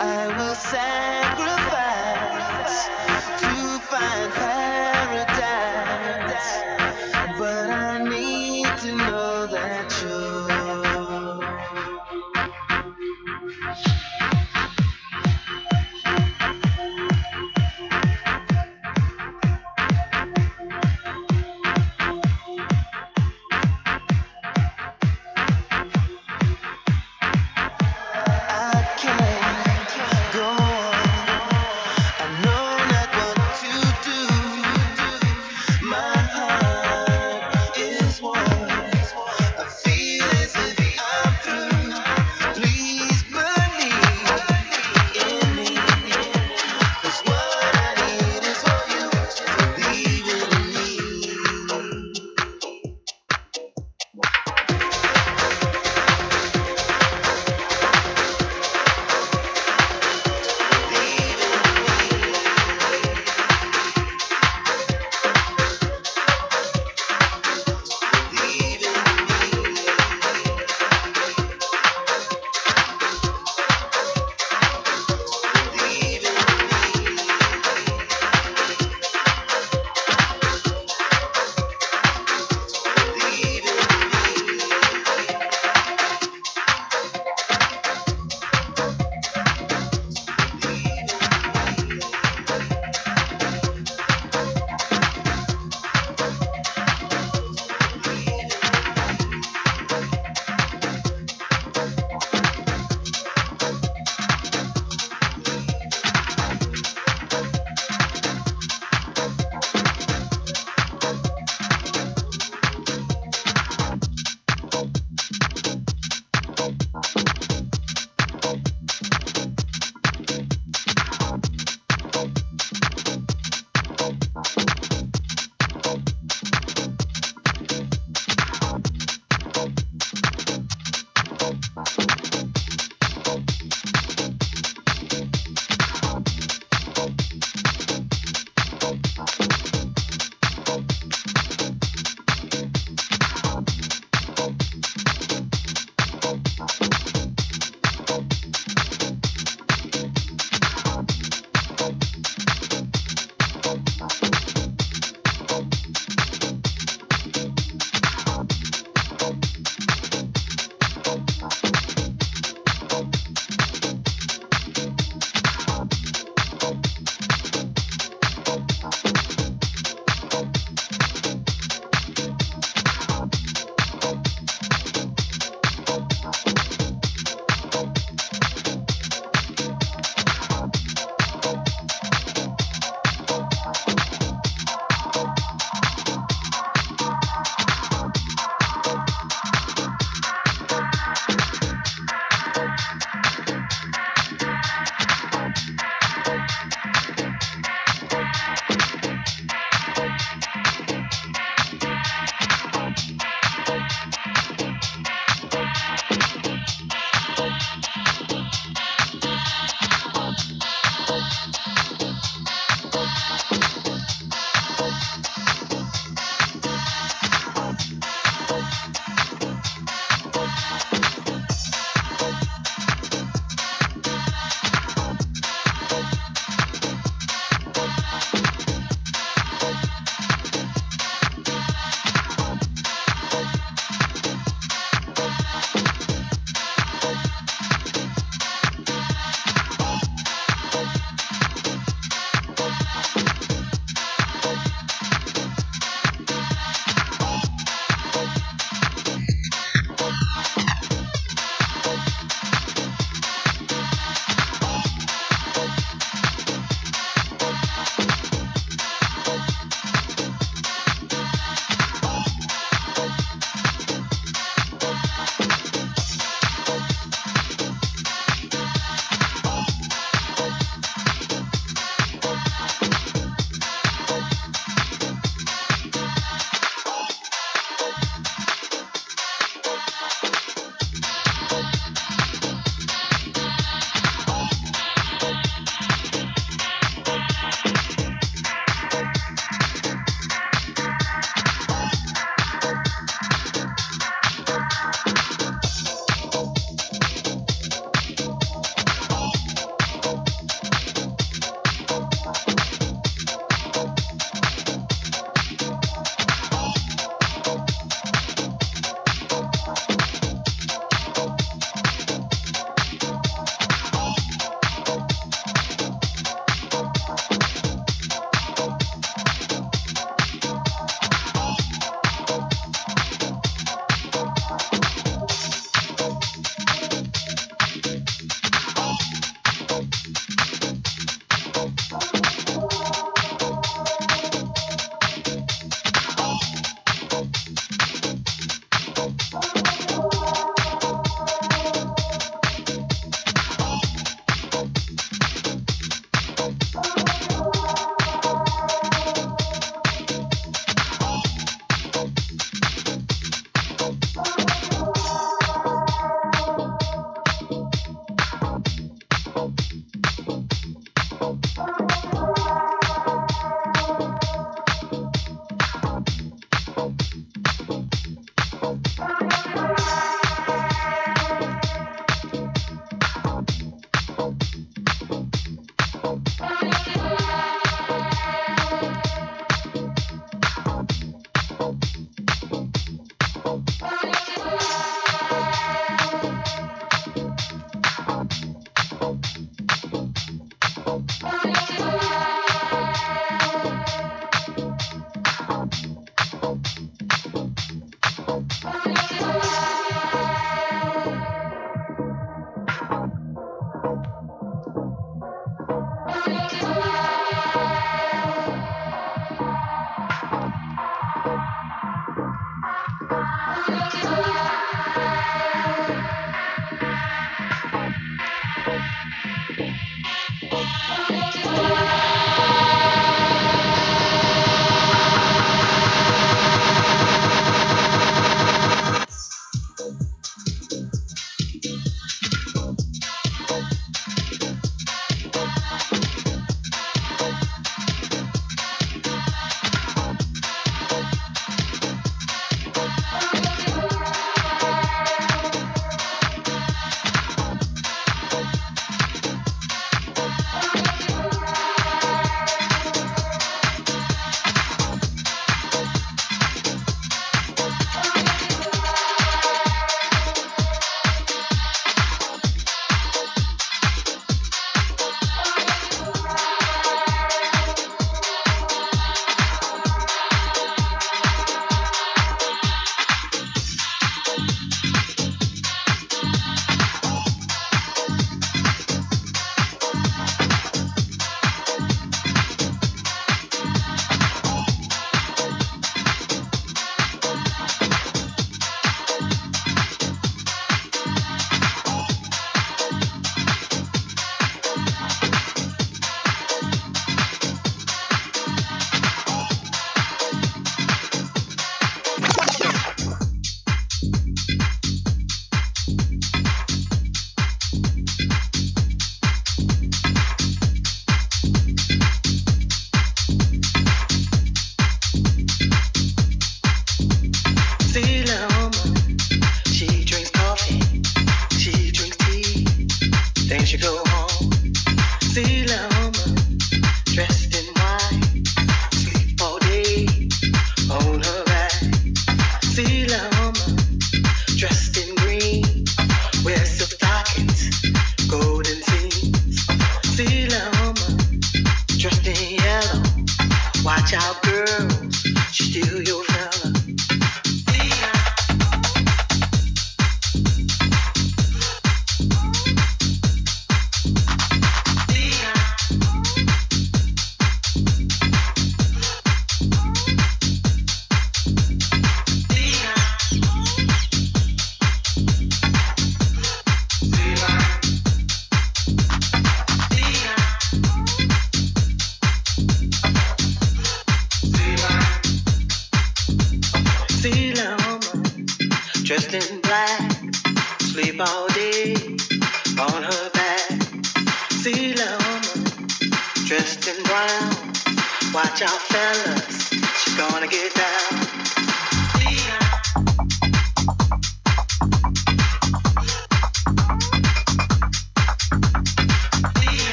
I will sacrifice to find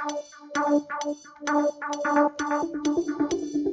Thank you.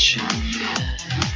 你身。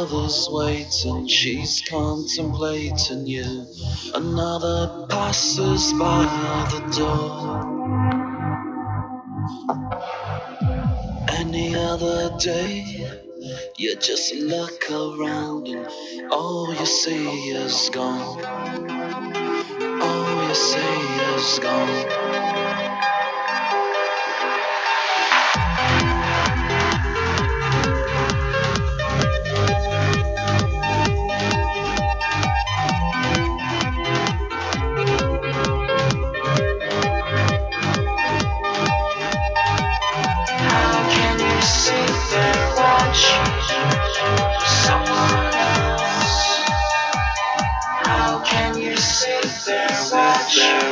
another's waiting, she's contemplating you. Another passes by the door. Any other day, you just look around and all you see is gone. All you see is gone. they're.